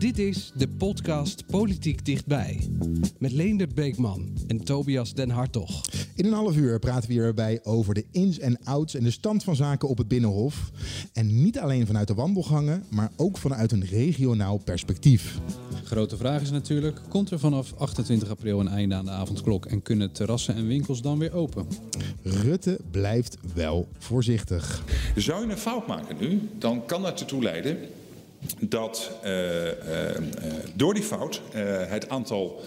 Dit is de podcast Politiek Dichtbij. Met Leendert Beekman en Tobias Den Hartog. In een half uur praten we hierbij over de ins en outs en de stand van zaken op het Binnenhof. En niet alleen vanuit de wandelgangen, maar ook vanuit een regionaal perspectief. Grote vraag is natuurlijk, komt er vanaf 28 april een einde aan de avondklok en kunnen terrassen en winkels dan weer open? Rutte blijft wel voorzichtig. Zou je een fout maken nu, dan kan dat ertoe leiden dat uh, uh, door die fout het aantal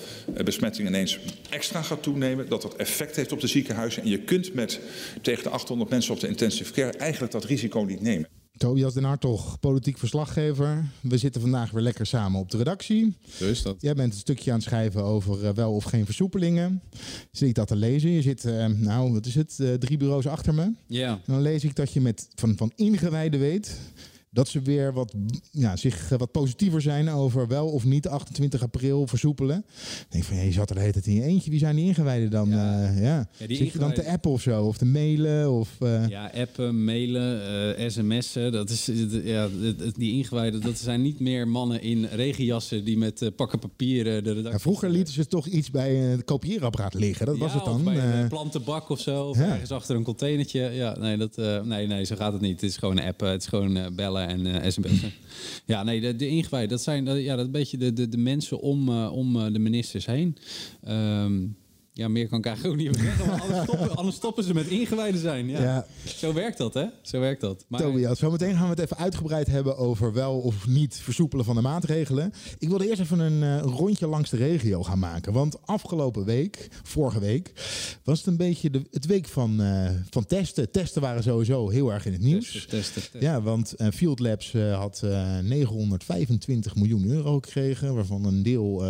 besmettingen ineens extra gaat toenemen. Dat dat effect heeft op de ziekenhuizen. En je kunt met tegen de 800 mensen op de intensive care eigenlijk dat risico niet nemen. Tobias Den Hartog, politiek verslaggever. We zitten vandaag weer lekker samen op de redactie. Zo is dat. Jij bent een stukje aan het schrijven over wel of geen versoepelingen. Zit ik dat te lezen? Je zit, nou, wat is het, drie bureaus achter me. Ja. Dan lees ik dat je met, van, van ingewijden weet dat ze weer wat, ja, zich wat positiever zijn over wel of niet 28 april versoepelen. Ik denk van, je zat er de hele tijd in je eentje. Wie zijn die ingewijden dan? Ja. Uh, ja. ja die Zit je dan te appen of zo? Of te mailen? Of, uh... Ja, appen, mailen, uh, sms'en. Dat is, ja, die ingewijden, dat zijn niet meer mannen in regenjassen die met pakken papieren de redactie... Vroeger lieten ze toch iets bij het kopieerapparaat liggen. Dat was het dan. Bij een plantenbak of zo. Of ergens achter een containertje. Ja, nee, dat, nee, nee, zo gaat het niet. Het is gewoon appen. Het is gewoon bellen en uh, sms'en. ja, nee, de, de ingewijden, dat zijn ja, dat een beetje de, de, de mensen om, uh, om de ministers heen. Um, ja, meer kan ik eigenlijk ook niet zeggen. Maar anders, stoppen, anders stoppen ze met ingewijden zijn. Ja. ja. Zo werkt dat, hè? Zo werkt dat. Maar... Tobias, zo meteen gaan we het even uitgebreid hebben over wel of niet versoepelen van de maatregelen. Ik wilde eerst even een uh, rondje langs de regio gaan maken. Want afgelopen week, vorige week, was het een beetje de, het week van, uh, van testen. Testen waren sowieso heel erg in het nieuws. Testen, testen, testen. Ja, want uh, Field Labs had 925 miljoen euro gekregen. Waarvan een deel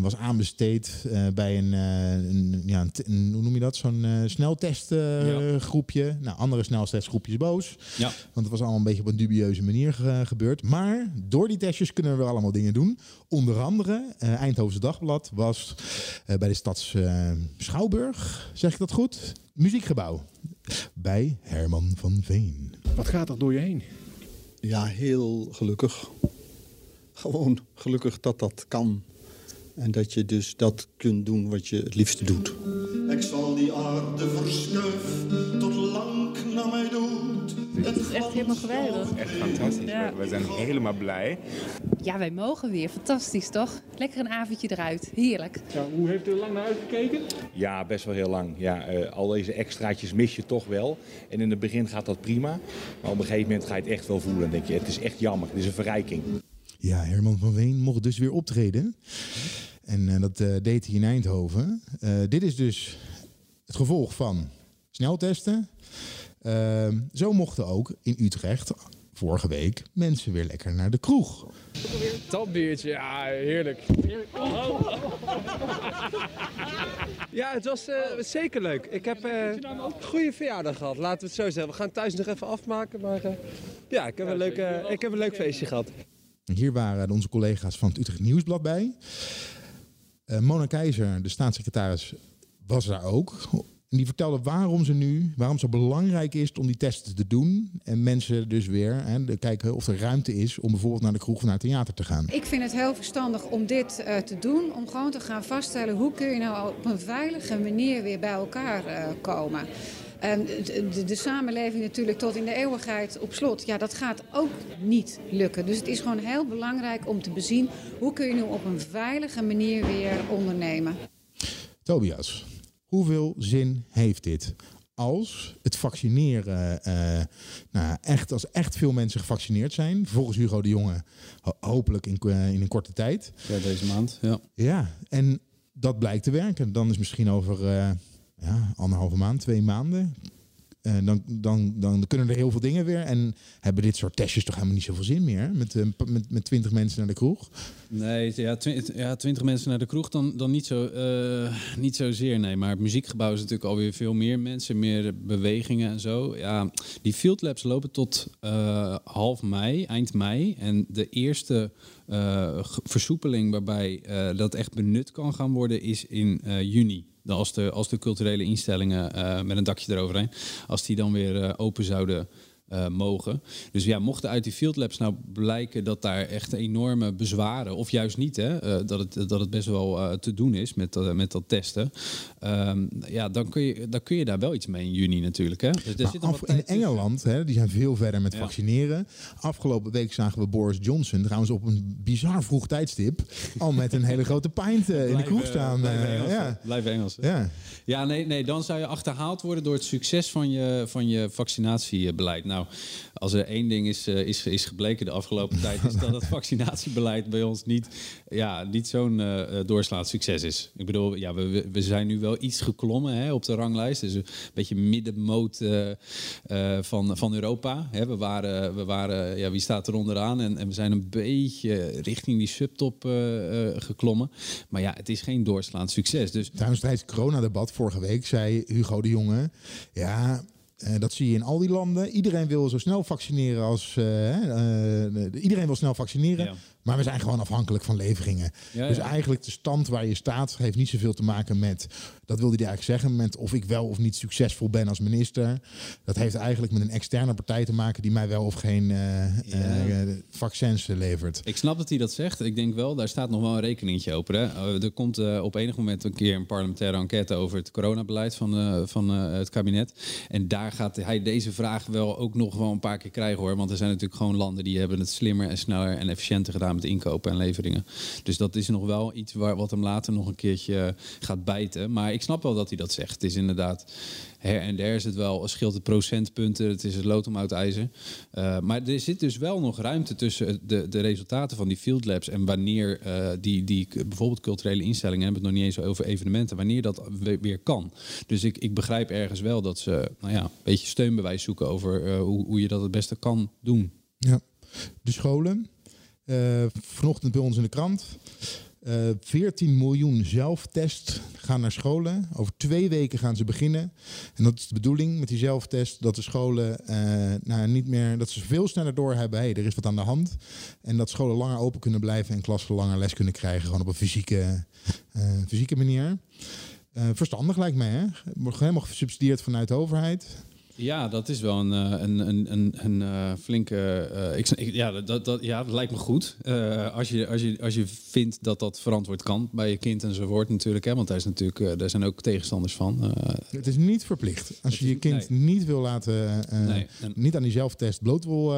was aanbesteed bij een een, ja, een, hoe noem je dat? Zo'n uh, sneltestgroepje. Uh, ja. Nou, andere sneltestgroepjes boos. Ja. Want het was allemaal een beetje op een dubieuze manier ge gebeurd. Maar door die testjes kunnen we allemaal dingen doen. Onder andere, uh, Eindhovense Dagblad was bij de stads Schouwburg, zeg ik dat goed? Muziekgebouw. Bij Herman van Veen. Wat gaat er door je heen? Ja, heel gelukkig. Gewoon gelukkig dat dat kan. En dat je dus dat kunt doen wat je het liefste doet. Ik zal die aarde verschuiven tot lang naar mij doet. Het is echt helemaal geweldig. Echt fantastisch. Ja. We zijn helemaal blij. Ja, wij mogen weer. Fantastisch, toch? Lekker een avondje eruit. Heerlijk. Ja, hoe heeft u er lang naar uitgekeken? Ja, best wel heel lang. Ja, uh, al deze extraatjes mis je toch wel. En in het begin gaat dat prima. Maar op een gegeven moment ga je het echt wel voelen. Dan denk je, het is echt jammer. Het is een verrijking. Ja, Herman van Veen mocht dus weer optreden. En uh, dat uh, deed hij in Eindhoven. Uh, dit is dus het gevolg van sneltesten. Ehm, zo mochten ook in Utrecht vorige week mensen weer lekker naar de kroeg. Dat biertje, ja, heerlijk. Oh. Ja, het was zeker leuk. Ik heb een goede verjaardag gehad, laten we het zo zeggen. We gaan thuis nog even afmaken, maar ja, ik heb, een leuk, ik heb een leuk feestje gehad. Hier waren onze collega's van het Utrecht Nieuwsblad bij. Uh, Mona Keizer, de staatssecretaris, was daar ook. En die vertelde waarom ze nu, waarom het zo belangrijk is om die testen te doen. En mensen dus weer hè, kijken of er ruimte is om bijvoorbeeld naar de kroeg of naar het theater te gaan. Ik vind het heel verstandig om dit uh, te doen. Om gewoon te gaan vaststellen hoe kun je nou op een veilige manier weer bij elkaar uh, komen. Um, de, de, de, samenleving natuurlijk tot in de eeuwigheid op slot. Ja, dat gaat ook niet lukken. Dus het is gewoon heel belangrijk om te bezien... hoe kun je nu op een veilige manier weer ondernemen. Tobias, hoeveel zin heeft dit? Als het vaccineren, uh, nou, echt, als echt veel mensen gevaccineerd zijn, volgens Hugo de Jonge, hopelijk in, uh, in een korte tijd. Ja, deze maand, ja. Ja, en dat blijkt te werken. Dan is misschien over... Uh, ja, anderhalve maand, twee maanden. eh, dan, dan, dan kunnen er heel veel dingen weer. En hebben dit soort testjes toch helemaal niet zoveel zin meer? Met, eh, p- met, met 20 mensen naar de kroeg. Nee, ja, twi- ja, twintig mensen naar de kroeg, dan, dan niet, zo, eh, niet zozeer. Nee, maar het muziekgebouw is natuurlijk alweer veel meer mensen, meer bewegingen en zo. Ja, die Field Labs lopen tot half mei, eind mei. En de eerste versoepeling waarbij dat echt benut kan gaan worden, is in juni. Als de, als de culturele instellingen eh, met een dakje eroverheen, als die dan weer eh, open zouden eh, mogen. Dus ja, mochten uit die field labs nou blijken dat daar echt enorme bezwaren, of juist niet, hè, eh, dat, het, dat het best wel eh, te doen is met, dat- met dat testen, ehm, ja, dan kun, je, dan kun je daar wel iets mee in juni natuurlijk. Hè. Dus er Maar zit af- in tussen. Engeland, hè, die zijn veel verder met Ja. vaccineren. Afgelopen week zagen we Boris Johnson trouwens op een bizar vroeg tijdstip al met een hele grote pint in de kroeg staan. Eh, Engels. ja. Engels. Ja. Ja, nee, nee, dan zou je achterhaald worden door het succes van je, van je vaccinatiebeleid. Nou, als er één ding is, eh, is, is gebleken de afgelopen tijd, is dat het vaccinatiebeleid bij ons niet, ja, niet zo'n eh, doorslaand succes is. Ik bedoel, ja, we- we, zijn nu wel iets geklommen hè, op de ranglijst. Dus een beetje middenmoot van, van Europa. Hè, we waren, we waren ja, wie staat er onderaan? En, en we zijn een beetje richting die subtop geklommen. Maar ja, het is geen doorslaand succes. Dus Tijdens het coronadebat vorige week zei Hugo de Jonge... ja, dat zie je in al die landen. Iedereen wil zo snel vaccineren als... iedereen wil snel vaccineren. Ja. Maar we zijn gewoon afhankelijk van leveringen. Ja, dus eigenlijk de stand waar je staat... heeft niet zoveel te maken met... dat wilde hij eigenlijk zeggen... met of ik wel of niet succesvol ben als minister. Dat heeft eigenlijk met een externe partij te maken... die mij wel of geen eh, eh, vaccins eh, levert. Ik snap dat hij dat zegt. Ik denk wel, daar staat nog wel een rekeningetje open. Hè? Er komt op enig moment een keer een parlementaire enquête over het coronabeleid van, van het kabinet. En daar gaat hij deze vraag wel ook nog wel een paar keer krijgen hoor. Want er zijn natuurlijk gewoon landen die hebben het slimmer en sneller en efficiënter gedaan met inkopen en leveringen. Dus dat is nog wel iets waar, wat hem later nog een keertje gaat bijten. Maar ik snap wel dat hij dat zegt. Het is inderdaad her en der is het wel, scheelt het procentpunten, het is het lood om uit ijzer. Eh, maar er zit dus wel nog ruimte tussen de, de resultaten van die field labs en wanneer eh, die, die bijvoorbeeld culturele instellingen, hebben het nog niet eens over evenementen, wanneer dat we- weer kan. Dus ik, ik begrijp ergens wel dat ze nou ja, een beetje steunbewijs zoeken over eh, hoe, hoe je dat het beste kan doen. Ja. De scholen. Eh, vanochtend bij ons in de krant. Eh 14 miljoen zelftest gaan naar scholen. Over twee weken gaan ze beginnen. En dat is de bedoeling met die zelftest. Dat de scholen eh, nou, niet meer. Dat ze veel sneller doorhebben. Hey, er is wat aan de hand. En dat scholen langer open kunnen blijven. En klassen langer les kunnen krijgen. Gewoon op een fysieke, eh, fysieke manier. Eh, verstandig lijkt mij. Hè? Wordt helemaal gesubsidieerd vanuit de overheid. Ja, dat is wel een, eh, een, een, een, een eh, flinke. eh, ik, ja, dat, dat, ja, dat lijkt me goed. Als, je, als, je, als je vindt dat dat verantwoord kan bij je kind enzovoort, natuurlijk. Hè, want daar, is natuurlijk, eh, daar zijn ook tegenstanders van. Het is niet verplicht. Als je je kind niet wil laten, Nee, en- niet aan die zelftest bloot wil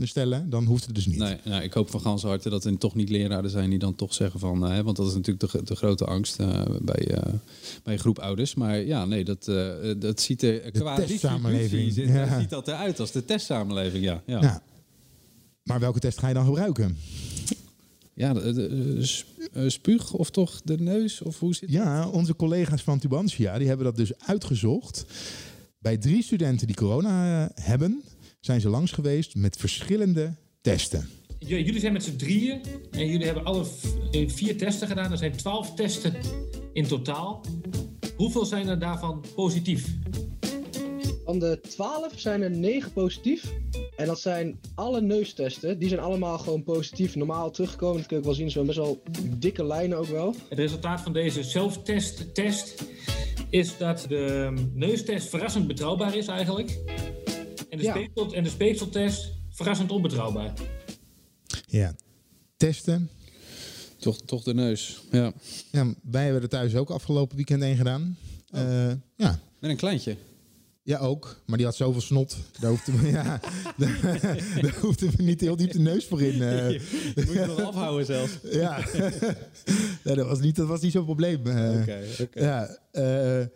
stellen, dan hoeft het dus niet. Nee, nou, ik hoop van ganse harte dat er toch niet leraren zijn die dan toch zeggen van... eh, want dat is natuurlijk de, de grote angst bij, bij een groep ouders. Maar ja, nee, dat, dat ziet er qua testsamenleving, ziet, ja. ziet dat eruit als de testsamenleving, ja. ja. Ja. Maar welke test ga je dan gebruiken? Ja, de, de- de sp- eh, spuug of toch de neus? Of hoe zit Ja, onze collega's van Tubantia die hebben dat dus uitgezocht. Bij drie studenten die corona eh, hebben, zijn ze langs geweest met verschillende testen. Jullie zijn met z'n drieën en jullie hebben alle eh, vier testen gedaan. Er zijn twaalf testen in totaal. Hoeveel zijn er daarvan positief? Van de 12 zijn er 9 positief. En dat zijn alle neustesten. Die zijn allemaal gewoon positief normaal teruggekomen. Dat kun je ook wel zien. Zo best wel dikke lijnen ook wel. Het resultaat van deze zelftest test is dat de neustest verrassend betrouwbaar is eigenlijk. En de, Ja. speeksel, en de speekseltest verrassend onbetrouwbaar. Ja, testen. Toch, toch de neus, ja. ja. Wij hebben er thuis ook afgelopen weekend een gedaan. Eh, ja. Met een kleintje. Ja, ook. Maar die had zoveel snot. Daar hoefde we, ja, daar, hoefde we niet heel diep de neus voor in. eh. Je moet je wel afhouden zelfs. Ja, nee, dat was niet, dat was niet zo'n probleem. eh. Oké, oké. Ja, eh,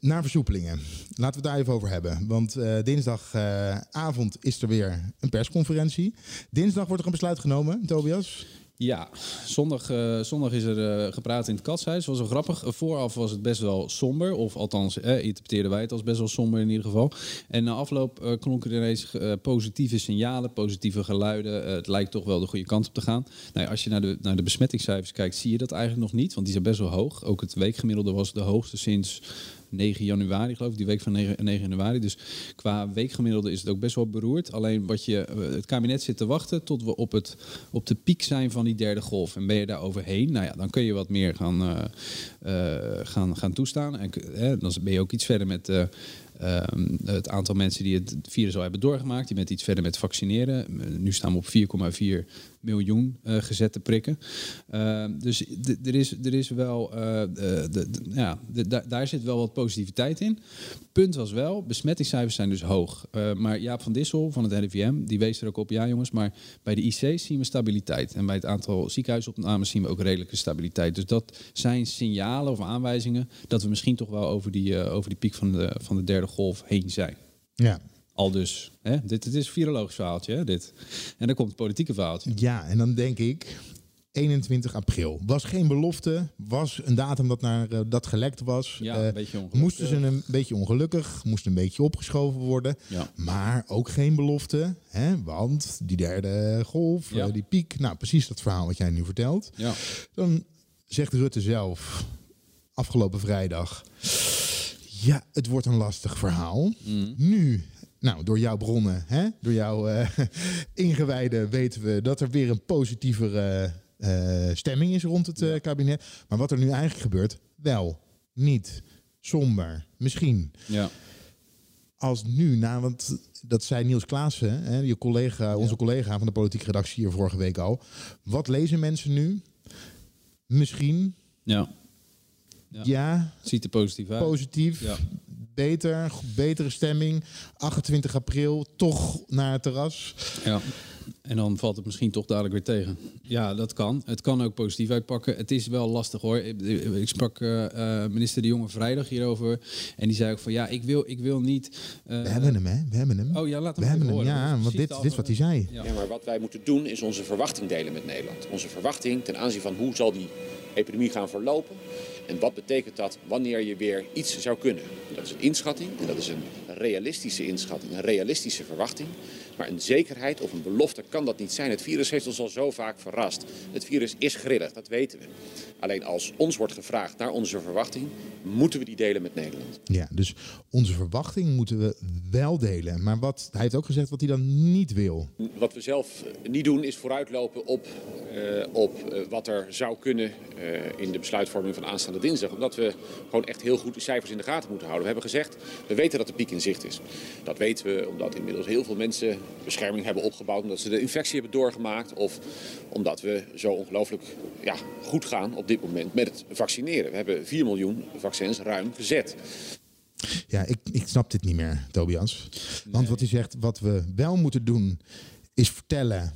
naar versoepelingen. Laten we het daar even over hebben. Want eh, dinsdagavond is er weer een persconferentie. Dinsdag wordt er een besluit genomen, Tobias. Ja, zondag, eh, zondag is er eh, gepraat in het katshuis. was wel grappig. Vooraf was het best wel somber. Of althans, interpreteerden wij het als best wel somber in ieder geval. En na afloop eh, klonken er ineens positieve signalen, positieve geluiden. Het lijkt toch wel de goede kant op te gaan. Nou, als je naar de, naar de besmettingscijfers kijkt, zie je dat eigenlijk nog niet. Want die zijn best wel hoog. Ook het weekgemiddelde was de hoogste sinds 9 januari, geloof ik, die week van 9, 9 januari. Dus qua weekgemiddelde is het ook best wel beroerd. Alleen wat je, eh, het kabinet zit te wachten tot we op, het, op de piek zijn van die derde golf. En ben je daar overheen, nou ja, dan kun je wat meer gaan, eh, eh, gaan, gaan toestaan. En dan ben je ook iets verder met. eh, ehm, het aantal mensen die het virus al hebben doorgemaakt. Je bent iets verder met vaccineren. Nu staan we op 4,4 miljoen eh, gezette prikken. Ehm, dus er is, er is wel, eh, de, ja, daar zit wel wat positiviteit in. Punt was wel, besmettingscijfers zijn dus hoog. Eh, maar Jaap van Dissel van het RIVM, die wees er ook op, ja jongens, maar bij de IC's zien we stabiliteit. En bij het aantal ziekenhuisopnames zien we ook redelijke stabiliteit. Dus dat zijn signalen of aanwijzingen dat we misschien toch wel over die, over die piek van de, van de derde golf heen zijn. Ja. Al dus, hè? Dit, dit is een virologisch verhaaltje, hè, dit. En dan komt het politieke verhaaltje. Ja, en dan denk ik 21 april. Was geen belofte, was een datum dat, naar, eh, dat gelekt was. Ja, Eh, een beetje ongelukkig. Moesten ze een beetje ongelukkig, moest een beetje opgeschoven worden. Ja. Maar ook geen belofte, hè? want die derde golf, Ja. eh, die piek. Nou, precies dat verhaal wat jij nu vertelt. Ja. Dan zegt Rutte zelf afgelopen vrijdag... Ja, het wordt een lastig verhaal. Mm. Nu, nou, door jouw bronnen, hè, door jouw eh ingewijden weten we dat er weer een positievere eh, stemming is rond het eh, kabinet. Maar wat er nu eigenlijk gebeurt, wel, niet, somber, misschien. Ja. Als nu, nou, want dat zei Niels Klaassen, hè, je collega, onze collega van de politieke redactie hier vorige week al. Wat lezen mensen nu? Misschien, Ja. ja, Ziet er positief uit. positief, Ja. Beter, betere stemming. 28 april, toch naar het terras. Ja. En dan valt het misschien toch dadelijk weer tegen. Ja, dat kan. Het kan ook positief uitpakken. Het is wel lastig hoor. Ik, sprak eh, eh, minister De Jonge vrijdag hierover. En die zei ook van ja, ik wil, ik wil niet. eh, We hebben hem, hè? We hebben hem. Oh ja, laat hem We hebben hem, horen. ja. Want dit, dit is wat hij zei. Ja. Ja, maar wat wij moeten doen is onze verwachting delen met Nederland. Onze verwachting ten aanzien van hoe zal die epidemie gaan verlopen. En wat betekent dat wanneer je weer iets zou kunnen. Dat is een inschatting en dat is een realistische inschatting, een realistische verwachting. Maar een zekerheid of een belofte kan dat niet zijn. Het virus heeft ons al zo vaak verrast. Het virus is grillig, dat weten we. Alleen als ons wordt gevraagd naar onze verwachting, moeten we die delen met Nederland. Ja, dus onze verwachting moeten we wel delen. Maar wat, hij heeft ook gezegd wat hij dan niet wil. Wat we zelf eh, niet doen is vooruitlopen op, eh, op eh, wat er zou kunnen in de besluitvorming van aanstaande dinsdag. Omdat we gewoon echt heel goed de cijfers in de gaten moeten houden. We hebben gezegd, we weten dat de piek in zicht is. Dat weten we omdat inmiddels heel veel mensen bescherming hebben opgebouwd. Omdat ze de infectie hebben doorgemaakt. Of omdat we zo ongelooflijk ja, goed gaan op dit moment met het vaccineren. We hebben 4 miljoen vaccins ruim gezet. Ja, ik, ik snap dit niet meer, Tobias. Want wat hij zegt, wat we wel moeten doen, is vertellen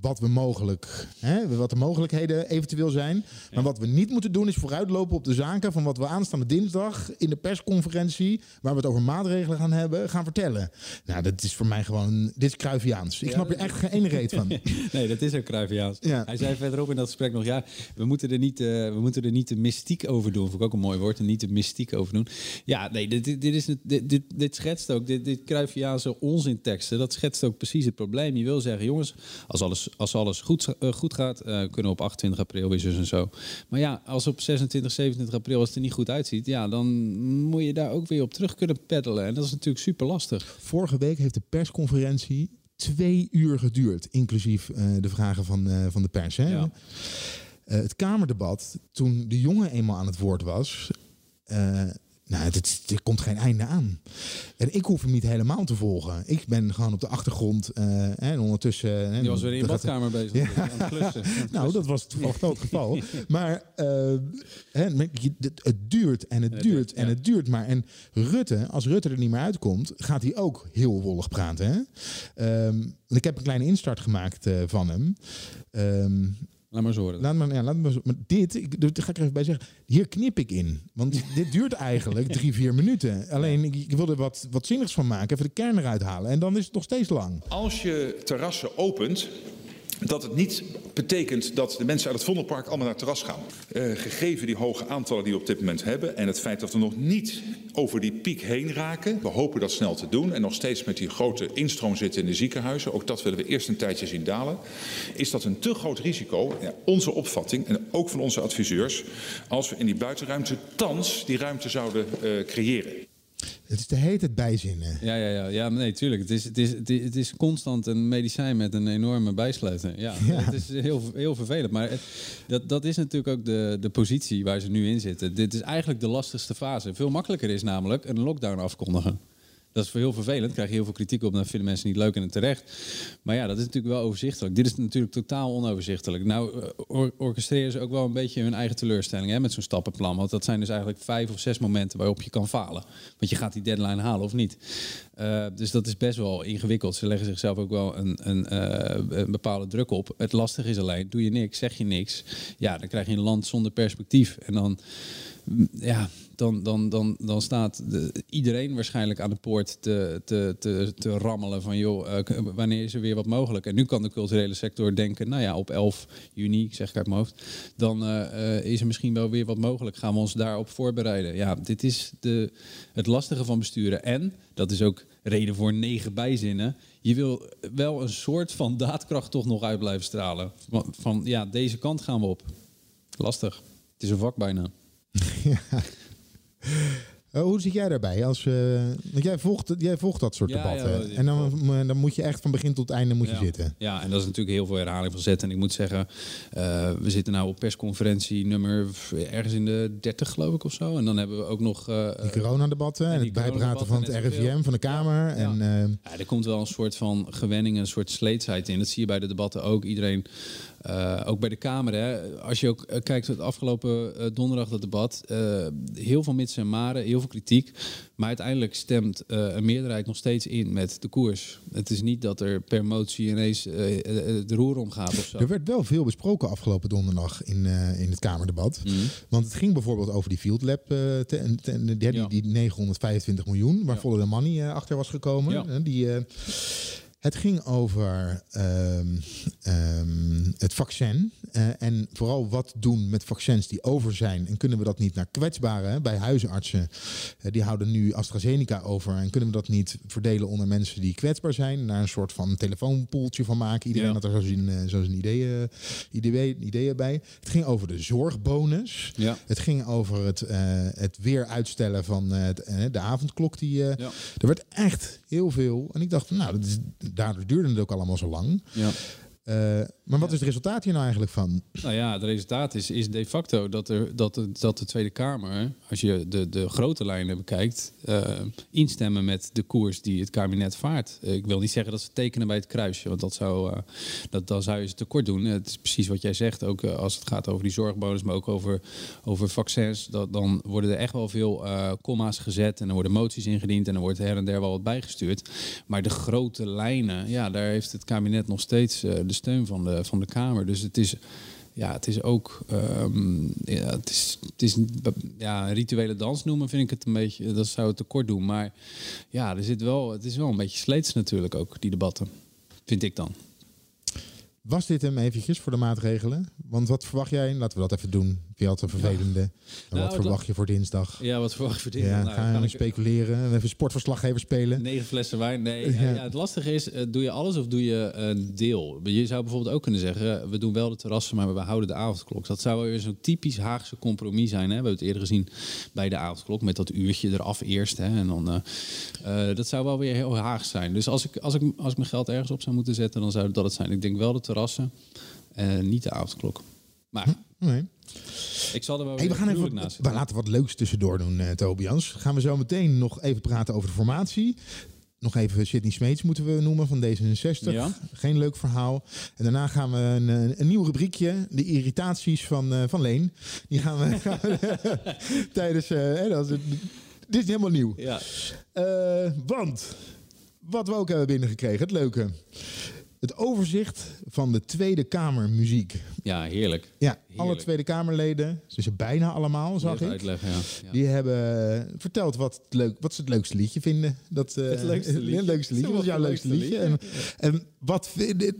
wat we mogelijk, hè, wat de mogelijkheden eventueel zijn. Maar wat we niet moeten doen, is vooruitlopen op de zaken van wat we aanstaande dinsdag in de persconferentie, waar we het over maatregelen gaan hebben, gaan vertellen. Nou, dat is voor mij gewoon, dit is Cruyffiaans. Ik Ja, snap er echt geen ene reet van. nee, dat is ook Cruyffiaans. Ja. Hij zei verderop in dat gesprek nog, ja, we moeten er niet, eh, we moeten er niet de mystiek over doen. Vond ik ook een mooi woord, er niet de mystiek over doen. Ja, nee, dit, dit, is, het- dit, dit, dit schetst ook, dit, dit Cruyffiaanse onzinteksten, dat schetst ook precies het probleem. Je wil zeggen, jongens, als alles, als alles goed, eh, goed gaat, eh, kunnen we op 28 april weer zus en zo. Maar ja, als op 26, 27 april als het er niet goed uitziet, ja, dan moet je daar ook weer op terug kunnen peddelen. En dat is natuurlijk super lastig. Vorige week heeft de persconferentie twee uur geduurd, inclusief eh, de vragen van, van de pers. Hè? Ja. Het Kamerdebat, toen de jongen eenmaal aan het woord was, nou, het, er komt geen einde aan. En ik hoef hem niet helemaal te volgen. Ik ben gewoon op de achtergrond eh, en ondertussen... eh, Die was weer in je er badkamer bezig. Ja. Aan het klussen. Aan het nou, dat was toevallig wel het geval. Maar eh, je- het, duurt en het duurt en het duurt maar. En Rutte, als Rutte er niet meer uitkomt, gaat hij ook heel wollig praten. Hè? Ehm, ik heb een kleine instart gemaakt van hem. Ehm, Laat maar eens horen. Laat maar, ja, laat maar, zo- maar dit, ik, daar ga ik er even bij zeggen. Hier knip ik in. Want dit duurt eigenlijk drie, vier minuten. Alleen, ik, ik wil er wat, wat zinnigs van maken. Even de kern eruit halen. En dan is het nog steeds lang. Als je terrassen opent, dat het niet betekent dat de mensen uit het Vondelpark allemaal naar terras gaan. Uh, gegeven die hoge aantallen die we op dit moment hebben en het feit dat we nog niet over die piek heen raken, we hopen dat snel te doen en nog steeds met die grote instroom zitten in de ziekenhuizen, ook dat willen we eerst een tijdje zien dalen, is dat een te groot risico, ja, onze opvatting en ook van onze adviseurs, als we in die buitenruimte thans die ruimte zouden uh, creëren. Het is de heet het bijzinnen. Ja, ja, ja, ja nee, tuurlijk. Het is, het, is, het, is, het is constant een medicijn met een enorme bijsluiter. Ja, Ja. het is heel, heel vervelend. Maar het- dat, dat is natuurlijk ook de, de positie waar ze nu in zitten. Dit is eigenlijk de lastigste fase. Veel makkelijker is namelijk een lockdown afkondigen. Dat is heel vervelend. Krijg je heel veel kritiek op. Dan vinden mensen niet leuk en terecht. Maar ja, dat is natuurlijk wel overzichtelijk. Dit is natuurlijk totaal onoverzichtelijk. Nou, eh, or- orchestreren ze ook wel een beetje hun eigen teleurstelling hè, met zo'n stappenplan. Want dat zijn dus eigenlijk vijf of zes momenten waarop je kan falen. Want je gaat die deadline halen of niet. Eh, dus dat is best wel ingewikkeld. Ze leggen zichzelf ook wel een, een, eh, een bepaalde druk op. Het lastige is alleen, doe je niks, zeg je niks. Ja, dan krijg je een land zonder perspectief. En dan, mm, ja, dan, dan, dan, dan staat de- iedereen waarschijnlijk aan de poort te, te, te, te rammelen van joh, eh, wanneer is er weer wat mogelijk? En nu kan de culturele sector denken, nou ja, op 11 juni, ik zeg ik uit mijn hoofd, dan eh, eh, is er misschien wel weer wat mogelijk. Gaan we ons daarop voorbereiden? Ja, dit is de, het lastige van besturen. En, dat is ook reden voor negen bijzinnen, je wil wel een soort van daadkracht toch nog uit blijven stralen. Van, van ja, deze kant gaan we op. Lastig. Het is een vak bijna. Eh, hoe zit jij daarbij? Als, eh, want jij volgt, jij volgt dat soort Ja, debatten. ja, en dan, eh, dan moet je echt van begin tot einde moet je ja. zitten. Ja, en dat is natuurlijk heel veel herhaling van zetten. En ik moet zeggen, we zitten nou op persconferentie nummer ergens in de 30 geloof ik of zo. En dan hebben we ook nog... Die coronadebatten en, die het bijpraten van het RIVM, van de Kamer. En, Ja, er komt wel een soort van gewenning, een soort sleetsheid in. Dat zie je bij de debatten ook. Iedereen, eh, ook bij de Kamer. Hè. Als je ook eh, kijkt, het afgelopen eh, donderdag dat debat. heel veel mitsen en maren, heel veel kritiek. Maar uiteindelijk stemt een meerderheid nog steeds in met de koers. Het is niet dat er per motie ineens de roer omgaat of zo. Er werd wel veel besproken afgelopen donderdag in, in het Kamerdebat. Mhm. Want het ging bijvoorbeeld over die Field Lab, eh, te- te- die, die, die 925 miljoen, waar Volle de Money achter was gekomen. Ja. Die, het ging over ehm, ehm, het vaccin. eh, en vooral wat doen met vaccins die over zijn. En kunnen we dat niet naar kwetsbaren hè, bij huisartsen? eh, die houden nu AstraZeneca over. En kunnen we dat niet verdelen onder mensen die kwetsbaar zijn? Naar een soort van telefoonpoeltje van maken. Iedereen had er zo zijn, eh, zo zijn ideeën, ideeën, ideeën bij. Het ging over de zorgbonus. Ja. Het ging over het, het weer uitstellen van de avondklok. Die, Er werd echt heel veel. En ik dacht, nou, dat is, daardoor duurde het ook allemaal zo lang. Ja. Eh, maar wat is het resultaat hier nou eigenlijk van? Nou ja, het resultaat is, is de facto dat, er, dat, de, dat de Tweede Kamer, als je de, de grote lijnen bekijkt, eh, instemmen met de koers die het kabinet vaart. Eh, ik wil niet zeggen dat ze tekenen bij het kruisje, want dat zou, eh, dat, dan zou je ze tekort doen. Het is precies wat jij zegt, ook als het gaat over die zorgbonus, maar ook over, over vaccins. Dat, dan worden er echt wel veel comma's gezet en er worden moties ingediend en er wordt her en der wel wat bijgestuurd. Maar de grote lijnen, ja, daar heeft het kabinet nog steeds de steun van de, van de Kamer. Dus het is, ja, het is ook ehm, ja, het is, het is ja, rituele dans noemen, vind ik het een beetje. Dat zou het tekort doen. Maar ja, er zit wel, het is wel een beetje sleets natuurlijk ook, die debatten. Vind ik dan. Was dit hem eventjes voor de maatregelen? Want wat verwacht jij? Laten we dat even doen. Je altijd een vervelende. En Nou, wat het verwacht je voor dinsdag? Ja, wat verwacht je voor dinsdag? Ja, Nou, gaan kan we ik- speculeren? Even sportverslaggever spelen? Negen flessen wijn. Nee, Ja. ja. ja, het lastige is, eh, doe je alles of doe je een deel? Je zou bijvoorbeeld ook kunnen zeggen, we doen wel de terrassen, maar we houden de avondklok. Dat zou weer zo'n typisch Haagse compromis zijn. Hè? We hebben het eerder gezien bij de avondklok, met dat uurtje eraf eerst. Hè? En dan, eh, eh, dat zou wel weer heel Haags zijn. Dus als ik, als, ik, als ik mijn geld ergens op zou moeten zetten, dan zou dat het zijn. Ik denk wel de terrassen, eh, niet de avondklok. Maar Nee. ik zal er wel Hey, we gaan even wat, we laten wat leuks tussendoor doen, eh Tobias. Gaan we zo meteen nog even praten over de formatie. Nog even Sidney Smeets moeten we noemen van D66. Ja. Geen leuk verhaal. En daarna gaan we een, eh, een nieuw rubriekje. De irritaties van, eh, van Leen. Die gaan we, gaan we tijdens... dat is dit is helemaal nieuw. Ja. Want wat we ook hebben binnengekregen, het leuke. Het overzicht van de Tweede Kamer muziek. Ja, heerlijk. Ja, alle. Tweede Kamerleden, ze zijn bijna allemaal, zag ik. uitleggen, ja. Ja. Die hebben verteld wat, het leuk, wat ze het leukste liedje vinden. Dat, eh, Het leukste liedje. Het leukste liedje. Wat is jouw leukste leukste liedje? En, liedje. en wat vind-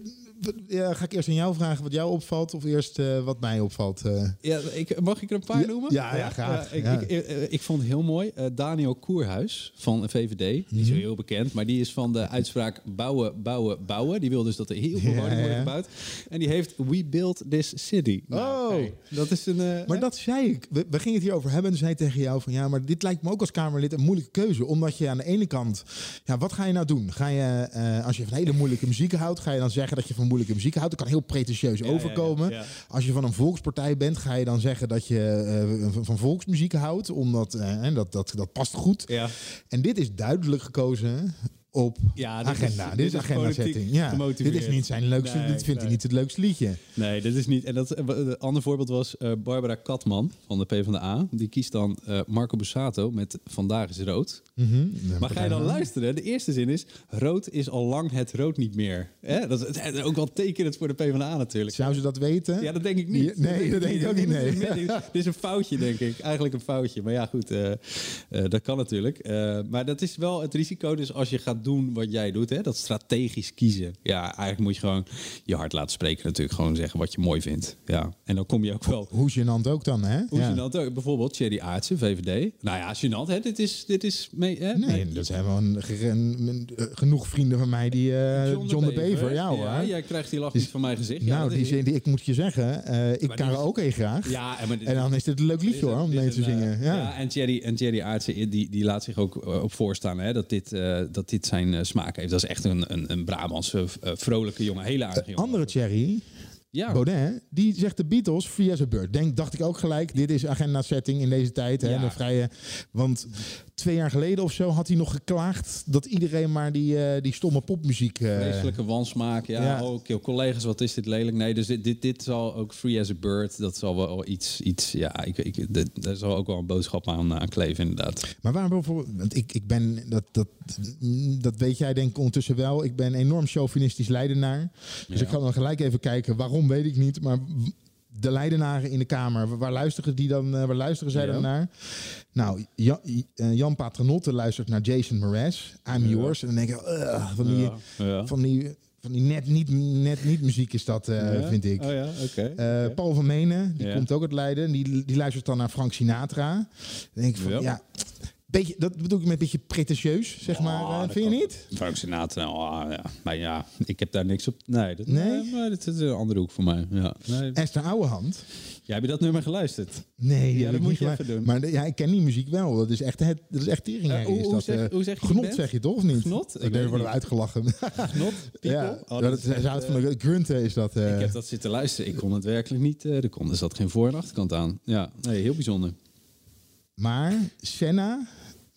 ja, ga ik eerst aan jou vragen wat jou opvalt of eerst eh, wat mij opvalt? eh? Ja, ik, mag ik er een paar noemen? ja, ja, graag. ik, Ja. Ik, eh, ik vond het heel mooi. Daniel Koerhuis van VVD, niet zo Mhm. heel bekend, maar die is van de uitspraak bouwen, bouwen, bouwen. Die wil dus dat er heel veel woningen worden gebouwd. En die heeft We Build This City. Nou, Oh. hey, dat is een... Maar dat zei ik. We, we gingen het hierover hebben en zei tegen jou van ja, maar dit lijkt me ook als Kamerlid een moeilijke keuze. Omdat je aan de ene kant, ja, wat ga je nou doen? Ga je, als je van hele moeilijke muziek houdt, ga je dan zeggen dat je van moeilijke muziek houdt? Dat kan heel pretentieus overkomen. Als je van een volkspartij bent, ga je dan zeggen dat je eh, van- volksmuziek houdt, omdat en dat, dat, dat past goed. Ja. En dit is duidelijk gekozen op Ja, dit agenda. dit, dit is is agenda politiek setting. Ja, dit is niet zijn leukste, Nee, dit vindt hij niet het leukste liedje. Nee, dit is niet. En dat, eh, een ander voorbeeld was eh, Barbara Katman van de PvdA. Die kiest dan eh, Marco Bussato met Vandaag is rood. Mhm. Maar ga je dan luisteren? De eerste zin is: rood is al lang het rood niet meer. Hè? Dat is ook wel tekenend voor de PvdA natuurlijk. Zou ze dat weten? Ja, dat denk ik niet. Nee, dat denk ik ook niet, nee. Dit is- Dit is een foutje, denk ik. Eigenlijk een foutje. Maar ja, goed, dat kan natuurlijk. Maar dat is wel het risico. Dus als je gaat doen wat jij doet, hè, dat strategisch kiezen. Ja, eigenlijk moet je gewoon je hart laten spreken. Natuurlijk gewoon zeggen wat je mooi vindt. Ja. En dan kom je ook wel. Hoe gênant ook dan, hè? Hoe Ja. gênant ook. Bijvoorbeeld Thierry Aartsen, VVD. Nou ja, gênant. Hè? Dit is, dit is mee, hè? Nee, dat zijn wel een, een- genoeg vrienden van mij die... eh, John, de Bever, ja hoor. Ja, jij krijgt die lach Dus- niet van mijn gezicht. Nou, die, zin- die, ik moet je zeggen, eh, ik die- karaoke graag. Ja, en, dit- en dan is dit een leuk liedje hoor, om mee te een, zingen. eh, Ja. en Thierry, en Thierry Aartsen, die, die laat zich ook eh, op voorstaan hè, dat, dit, eh, dat dit zijn eh, smaak heeft. Dat is echt een, een, een Brabantse, eh, vrolijke jongen. Hele aardige jongen. Andere Thierry, Ja. Baudet, die zegt de Beatles free as a bird. Denk, dacht ik ook gelijk, dit is agenda setting in deze tijd. Hè, Ja. de vrije, want twee jaar geleden of zo had hij nog geklaagd dat iedereen maar die, eh, die stomme popmuziek... eh, Vreselijke wansmaak. Ja, Ja. Oh, oké, collega's, wat is dit lelijk? Nee, dus dit, dit, dit zal ook Free as a Bird. Dat zal wel iets, iets ja, ik, ik, dit- daar zal ook wel een boodschap aan, aan kleven, inderdaad. Maar waarom bijvoorbeeld, want ik, ik ben, dat, dat, dat weet jij denk ik ondertussen wel, ik ben enorm chauvinistisch leidenaar. Dus Ja. ik ga dan gelijk even kijken, waarom weet ik niet, maar de leidenaren in de Kamer, waar luisteren, die dan, eh, waar luisteren zij Ja. dan naar? Nou, Jan, eh, Jan Paternotte luistert naar Jason Mraz, I'm Ja. Yours. En dan denk ik, "Ugh, van die, Ja, van die, van die net, niet, net niet muziek is dat, eh, vind ik. Oh ja, oké. Oké. Paul van Menen, die komt ook uit Leiden. Die, die luistert dan naar Frank Sinatra. Dan denk ik van, Ja. Beetje, dat bedoel ik met een beetje pretentieus, zeg maar. Oh, eh, dat vind je niet? Frank Sinatra, oh, ja. Maar ja, ik heb daar niks op. Nee, dat, Nee? maar dat is een andere hoek voor mij. Ja. Nee. Esther Ouwehand? Ja, heb je dat nummer geluisterd? Nee, Ja, dat moet je gelu- even doen. Maar de- ja, ik ken die muziek wel. Dat is echt, het, dat is echt tering. Eh, hoe- is hoe dat, zeg- eh, hoe zeg je band? zeg je toch of niet? Genot? Ik worden het we uitgelachen. People? Ja, Oh, dat, dat is, het van de grunten is dat. eh. Ik heb dat zitten luisteren. Ik kon het werkelijk niet. eh er, kon, er zat geen voor- en achterkant aan. Ja, nee, heel bijzonder. Maar Senna,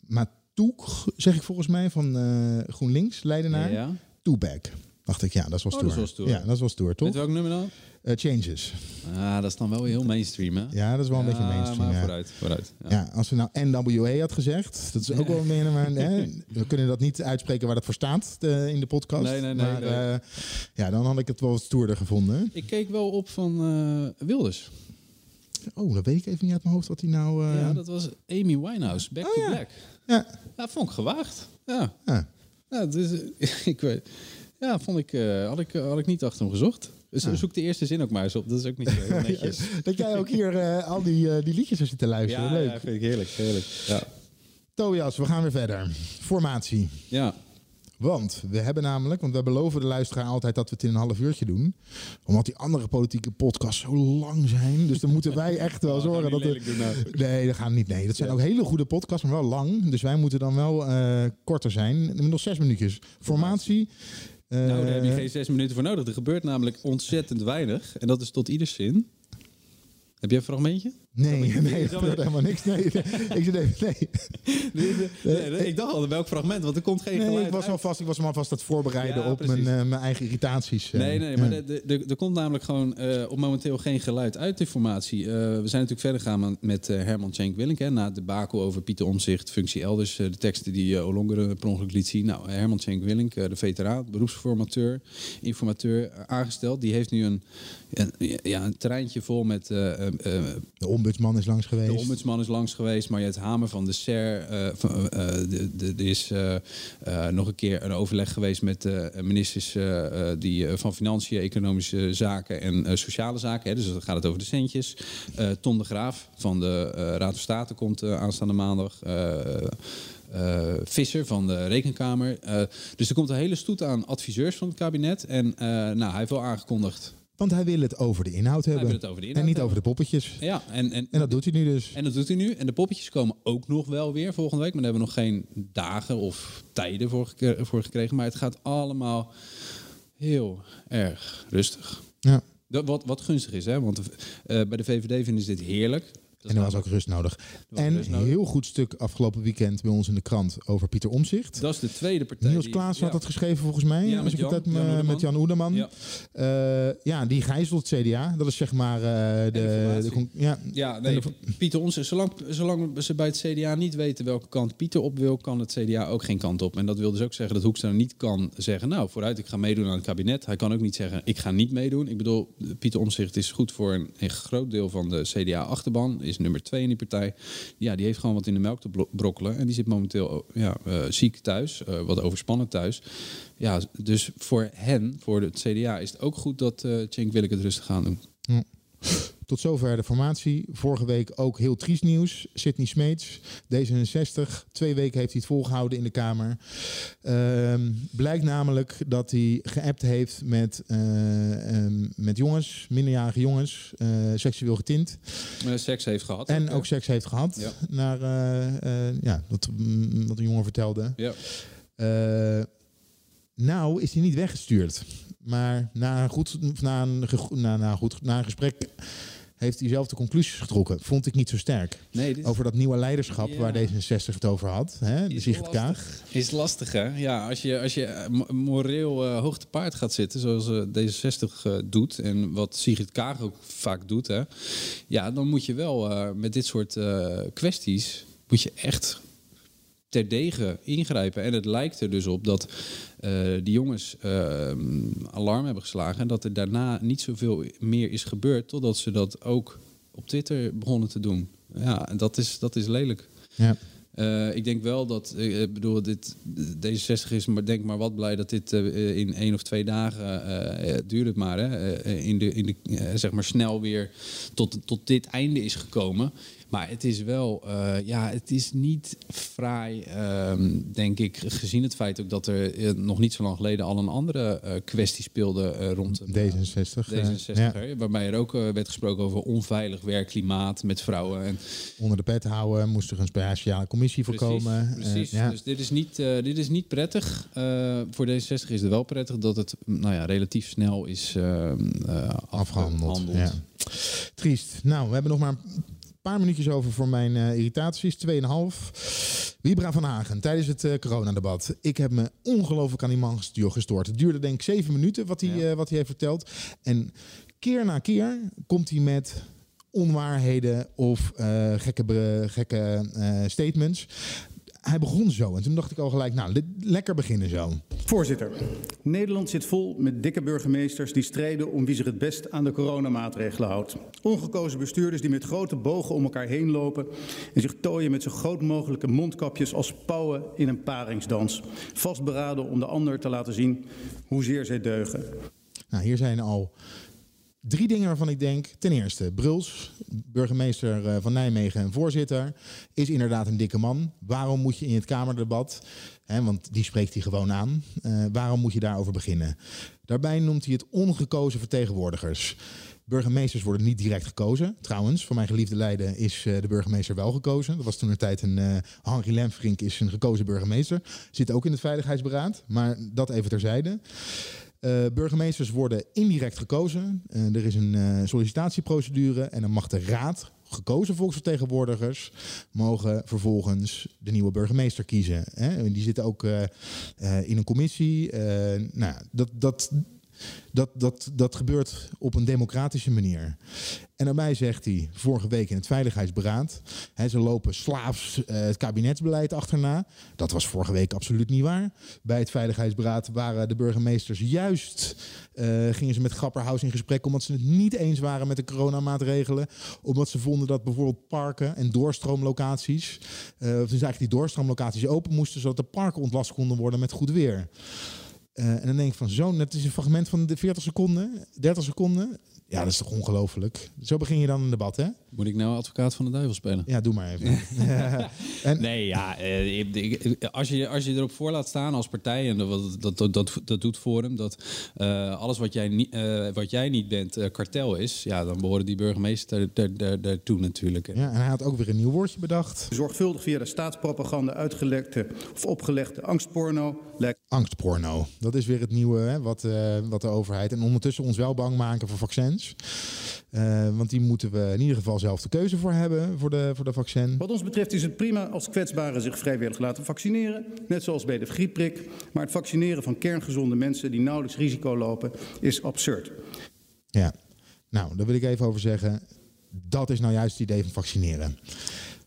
Matoek, zeg ik volgens mij, van eh, GroenLinks, Leidenaar. Ja. Dacht ik, ja, dat wel Oh, stoer. dat stoer. Ja, dat stoer, toch? Met welk nummer dan? Eh, changes. Ah, dat is dan wel heel mainstream, hè? Ja, dat is wel een beetje mainstream, Maar ja. vooruit, vooruit. Ja. Ja. als we nou NWA had gezegd, dat is ook wel meer, maar we kunnen dat niet uitspreken waar dat voor staat eh, in de podcast. Nee, nee, nee, maar nee. ja, dan had ik het wel wat stoerder gevonden. Ik keek wel op van Wilders. Oh, dat weet ik even niet uit mijn hoofd wat hij nou. eh, Ja, dat was Amy Winehouse, Back to Black. Ja. Ja, vond ik gewaagd. Ja. Ja. Ja, dus, eh, ik weet, ja, vond ik, eh, had ik, had ik niet achter hem gezocht. Dus Ah. zoek de eerste zin ook maar eens op. Dat is ook niet zo heel netjes. dat jij ook hier eh, al die, eh, die liedjes zit te luisteren. ja, Leuk. ja, vind ik heerlijk. heerlijk. Ja. Tobias, we gaan weer verder. Formatie. Ja. Want we hebben namelijk, want we beloven de luisteraar altijd dat we het in een half uurtje doen. Omdat die andere politieke podcasts zo lang zijn. Dus dan moeten wij echt wel Oh, zorgen gaan dat we nou. Nee, dat gaat niet. Nee, dat zijn Ja. ook hele goede podcasts, maar wel lang. Dus wij moeten dan wel eh, korter zijn. Nog zes minuutjes. Formatie. eh, Nou, daar heb je geen zes minuten voor nodig. Er gebeurt namelijk ontzettend weinig. En dat is tot ieders zin. Heb jij een fragmentje? Nee, nee, wil ik- helemaal niks. Nee, ik zit even. Nee. Nee, nee, nee, ik dacht al, welk fragment? Want er komt geen Nee, geluid ik was, uit. alvast, ik was me alvast aan het voorbereiden Ja, op mijn, eh, mijn eigen irritaties. eh. Nee, nee, maar de- de- de- er komt namelijk gewoon eh, op momenteel geen geluid uit de formatie. We zijn natuurlijk verder gegaan met Herman Cenk Willink. Hè, na het debakel over Pieter Omzicht, functie elders. de teksten die Olongeren per ongeluk liet zien. Nou, Herman Cenk Willink, de veteraan, beroepsformateur, informateur, aangesteld. Die heeft nu een, een, ja, een terreintje vol met... eh, eh, eh, ombudsman is langs geweest. De ombudsman is langs geweest, Mariette Hamer van de SER. eh, van, eh, de- de- Er is eh, eh, nog een keer een overleg geweest met de ministers eh, eh, die, eh, van Financiën, Economische Zaken en eh, Sociale Zaken. Hè, dus dan gaat het over de centjes. Eh Ton de Graaf van de eh, Raad van State komt eh, aanstaande maandag. Eh, eh, Visser van de Rekenkamer. Eh, dus er komt een hele stoet aan adviseurs van het kabinet. En eh, nou, hij heeft wel aangekondigd Want hij wil het over de inhoud hebben. wil het over de inhoud en niet hebben. over de poppetjes. Ja, en, en, En dat doet hij nu dus. En dat doet hij nu. En de poppetjes komen ook nog wel weer volgende week. Maar daar hebben we nog geen dagen of tijden voor, gek- voor gekregen. Maar het gaat allemaal heel erg rustig. Ja. Dat, wat, wat gunstig is, hè? Want eh, bij de VVD vinden ze dit heerlijk. En er was ook rust nodig. En nodig. heel goed stuk afgelopen weekend bij ons in de krant over Pieter Omzicht. Dat is de tweede partij. Niels die- Klaas had ja. dat geschreven volgens mij. Ja, met Jan- Jan eh, met Jan Oederman. Ja. Ja. ja, die gijzelt CDA. Dat is zeg maar eh, de, de, ja, Ja, nee, de- Pieter ons, zolang, zolang ze bij het CDA niet weten welke kant Pieter op wil, kan het CDA ook geen kant op. En dat wil dus ook zeggen dat Hoekstra niet kan zeggen, nou vooruit, ik ga meedoen aan het kabinet. Hij kan ook niet zeggen, ik ga niet meedoen. Ik bedoel, Pieter Omtzigt is goed voor een, een groot deel van de CDA-achterban, is nummer twee in die partij. Ja, die heeft gewoon wat in de melk te brokkelen. En die zit momenteel ja, eh, ziek thuis, eh, wat overspannen thuis. Ja, dus voor hen, voor het CDA, is het ook goed dat eh Cenk Willeke het rustig aan doen. Ja. Tot zover de formatie. Vorige week ook heel triest nieuws. Sidney Smeets, D66. Twee weken heeft hij het volgehouden in de Kamer. Ehm, blijkt namelijk dat hij geappt heeft met, eh, ehm, met jongens, minderjarige jongens, eh, seksueel getint. Seks heeft gehad. En ook seks heeft gehad. Ja. Naar eh, ja, wat, mm, wat een jongen vertelde. Ja. Nou is hij niet weggestuurd. Maar na een, goed, na, een, na, na, goed, na een gesprek heeft hij zelf de conclusies getrokken. Vond ik niet zo sterk. Nee, Over dat nieuwe leiderschap Ja. waar D66 het over had. Hè? Sigrid Kaag. Is lastig, hè? Ja, als je, als je eh, mo- moreel eh, hoog te paard gaat zitten, zoals eh, D66 eh, doet... en wat Sigrid Kaag ook vaak doet, hè... ja, dan moet je wel met dit soort kwesties... moet je echt terdege ingrijpen. En het lijkt er dus op dat eh, die jongens eh, alarm hebben geslagen... en dat er daarna niet zoveel meer is gebeurd... totdat ze dat ook op Twitter begonnen te doen. Ja, en dat is, dat is lelijk. Ja. Eh, ik denk wel dat, ik bedoel, dit, D66 is maar denk maar wat blij dat dit in één of twee dagen eh, duurt het maar, hè, in de, in de, zeg maar snel weer tot, tot dit einde is gekomen. Maar het is wel, eh, ja, het is niet fraai, ehm, denk ik, gezien het feit ook dat er eh, nog niet zo lang geleden al een andere eh, kwestie speelde rond de D66. eh, D66, ja. waarbij er ook werd gesproken over onveilig werkklimaat met vrouwen. En, Onder de pet houden moest er een speciale commissie voor Precies, komen. Precies. ja. Dus dit is niet, dit is niet prettig. Voor D66 is het wel prettig dat het nou ja, relatief snel is eh, eh, afgehandeld. Ja. Triest. Nou, we hebben nog maar paar minuutjes over voor mijn eh, irritaties. Tweeënhalf. Wiebra van Hagen, tijdens het eh, coronadebat. Ik heb me ongelooflijk aan die man gestoord. Het duurde denk ik zeven minuten wat hij, eh, wat hij heeft verteld. En keer na keer komt hij met onwaarheden of gekke, gekke statements. Hij begon zo en toen dacht ik al gelijk, nou, lekker beginnen zo. Voorzitter, Nederland zit vol met dikke burgemeesters die strijden om wie zich het best aan de coronamaatregelen houdt. Ongekozen bestuurders die met grote bogen om elkaar heen lopen en zich tooien met zo groot mogelijke mondkapjes als pauwen in een paringsdans. Vastberaden om de ander te laten zien hoezeer zij deugen. Nou, hier zijn al drie dingen waarvan ik denk. Ten eerste, Bruls, burgemeester eh, van Nijmegen en voorzitter, is inderdaad een dikke man. Waarom moet je in het Kamerdebat, hè, want die spreekt hij gewoon aan, eh, waarom moet je daarover beginnen? Daarbij noemt hij het ongekozen vertegenwoordigers. Burgemeesters worden niet direct gekozen. Trouwens, voor mijn geliefde Leiden is eh, de burgemeester wel gekozen. Dat was toen een tijd een uh, Henri Lemfrink is een gekozen burgemeester. Zit ook in het Veiligheidsberaad, maar dat even terzijde. Uh, burgemeesters worden indirect gekozen. Uh, er is een uh, sollicitatieprocedure en dan mag de raad, gekozen volksvertegenwoordigers, mogen vervolgens de nieuwe burgemeester kiezen. Hè? Die zitten ook in een commissie. nou, dat, dat, Dat, dat, dat gebeurt op een democratische manier. En daarbij zegt hij vorige week in het Veiligheidsberaad... Hè, ze lopen slaafs uh, het kabinetsbeleid achterna. Dat was vorige week absoluut niet waar. Bij het Veiligheidsberaad waren de burgemeesters juist... Uh, gingen ze met Grapperhaus in gesprek omdat ze het niet eens waren met de coronamaatregelen. Omdat ze vonden dat bijvoorbeeld parken en doorstroomlocaties... Uh, dus eigenlijk die doorstroomlocaties open moesten... zodat de parken ontlast konden worden met goed weer. Uh, en dan denk ik van zo'n, het is een fragment van de 40 seconden, 30 seconden. Ja, dat is toch ongelooflijk. Zo begin je dan een debat, hè? Moet ik nou advocaat van de duivel spelen? Ja, doe maar even. en... Nee, ja, eh, als, je, als je erop voor laat staan als partij, en dat, dat, dat, dat, dat doet Forum, dat uh, alles wat jij, niet, uh, wat jij niet bent uh, kartel is, ja, dan behoren die burgemeester daartoe natuurlijk. Ja, en hij had ook weer een nieuw woordje bedacht. Zorgvuldig via de staatspropaganda uitgelekte of opgelegde angstporno. Angstporno, dat is weer het nieuwe hè, wat, wat de overheid... en ondertussen ons wel bang maken voor vaccins. Want die moeten we in ieder geval zelf de keuze voor hebben voor de, voor de vaccin. Wat ons betreft is het prima als kwetsbaren zich vrijwillig laten vaccineren. Net zoals bij de griepprik. Maar het vaccineren van kerngezonde mensen die nauwelijks risico lopen is absurd. Ja, nou, daar wil ik even over zeggen. Dat is nou juist het idee van vaccineren.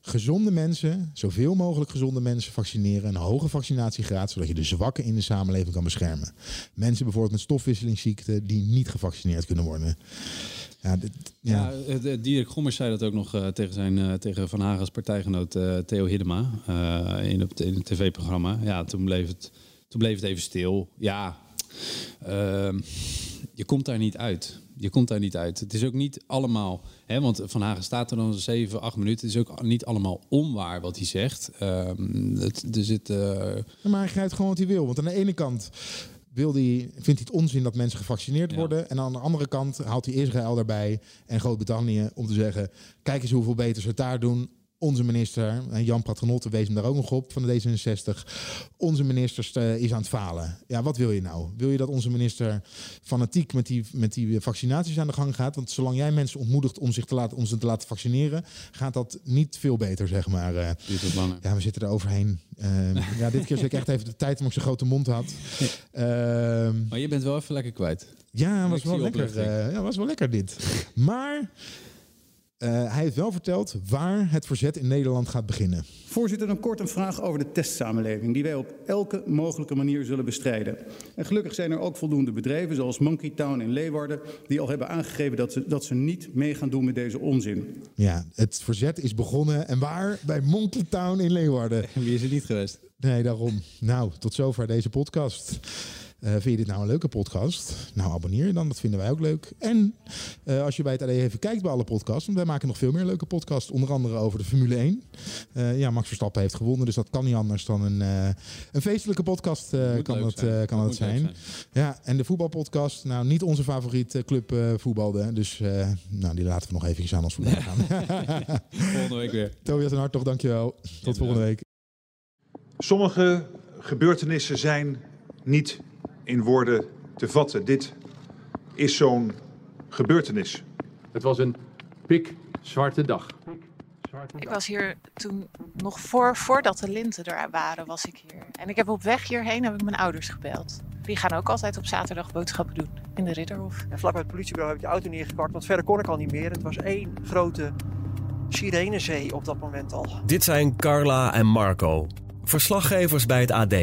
Gezonde mensen, zoveel mogelijk gezonde mensen vaccineren. Een hoge vaccinatiegraad, zodat je de zwakken in de samenleving kan beschermen. Mensen bijvoorbeeld met stofwisselingsziekten die niet gevaccineerd kunnen worden. Ja, dit, ja. Gommers zei dat ook nog uh, tegen, zijn, uh, tegen Van Hagens partijgenoot uh, Theo Hiddema in, in het tv-programma. Ja, toen bleef, het, toen bleef het even stil. Ja, ehm, je komt daar niet uit. Je komt daar niet uit. Het is ook niet allemaal, hè, want Van Hagen staat er dan 7, 8 minuten. Het is ook niet allemaal onwaar wat hij zegt. Um, het, er zit, maar hij grijpt gewoon wat hij wil. Want aan de ene kant wil die, vindt hij het onzin dat mensen gevaccineerd ja. worden. En aan de andere kant haalt hij Israël daarbij en Groot-Brittannië om te zeggen: kijk eens hoeveel beter ze het daar doen. Onze minister, en Jan Patronotte wees hem daar ook nog op van de D66. Onze minister is aan het falen. Ja, wat wil je nou? Wil je dat onze minister fanatiek met die, met die vaccinaties aan de gang gaat? Want zolang jij mensen ontmoedigt om zich te laten, om ze te laten vaccineren, gaat dat niet veel beter, zeg maar. Uh, ja, we zitten er overheen. Uh, ja, dit keer zit ik echt even de tijd omdat ik zo'n grote mond had. Uh, maar je bent wel even lekker kwijt. Ja, was wel lekker. Uh, ja, was wel lekker dit. Maar hij heeft wel verteld waar het verzet in Nederland gaat beginnen. Voorzitter, dan kort een vraag over de testsamenleving, die wij op elke mogelijke manier zullen bestrijden. En gelukkig zijn er ook voldoende bedrijven, zoals Monkey Town in Leeuwarden, die al hebben aangegeven dat ze, dat ze niet mee gaan doen met deze onzin. Ja, het verzet is begonnen. En waar? Bij Monkey Town in Leeuwarden. Wie is er niet geweest? Nee, daarom. Nou, tot zover deze podcast. Uh, vind je dit nou een leuke podcast? Nou, abonneer je dan. Dat vinden wij ook leuk. En uh, als je bij het AD even kijkt bij alle podcasts, want wij maken nog veel meer leuke podcasts. Onder andere over de Formule 1. Uh, ja, Max Verstappen heeft gewonnen, dus dat kan niet anders dan een, een feestelijke podcast kan, het, zijn. kan zijn. zijn. Ja, en de voetbalpodcast. Nou, niet onze favoriete club voetbalde. Dus nou, die laten we nog even aan ons voetbal gaan. volgende week weer. Tobias en Hartog, dankjewel. Tot volgende week. Sommige gebeurtenissen zijn niet in woorden te vatten. Dit is zo'n gebeurtenis. Het was een pikzwarte dag. Ik was hier toen nog voor, voordat de linten er waren, was ik hier. En ik heb op weg hierheen heb ik mijn ouders gebeld. Die gaan ook altijd op zaterdag boodschappen doen in de Ridderhof. En vlak bij het politiebureau heb ik je auto neergepakt, want verder kon ik al niet meer. Het was één grote sirenezee op dat moment al. Dit zijn Carla en Marco, verslaggevers bij het AD.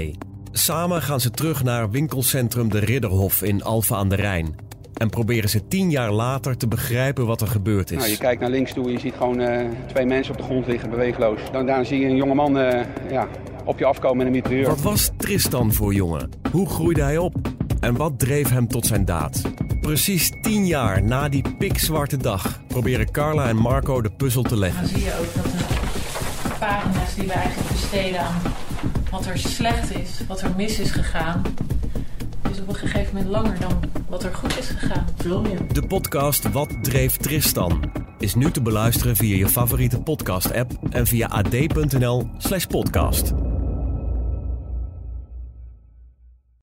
Samen gaan ze terug naar winkelcentrum De Ridderhof in Alphen aan de Rijn. En proberen ze tien jaar later te begrijpen wat er gebeurd is. Nou, je kijkt naar links toe en je ziet gewoon uh, twee mensen op de grond liggen, beweegloos. Dan daar zie je een jonge man uh, ja, op je afkomen met een mitrailleur. Wat was Tristan voor jongen? Hoe groeide hij op? En wat dreef hem tot zijn daad? Precies tien jaar na die pikzwarte dag proberen Carla en Marco de puzzel te leggen. Dan zie je ook dat de pagina's die we eigenlijk besteden aan wat er slecht is, wat er mis is gegaan, is op een gegeven moment langer dan wat er goed is gegaan. Veel meer. De podcast Wat dreef Tristan is nu te beluisteren via je favoriete podcast-app en via ad.nl/podcast.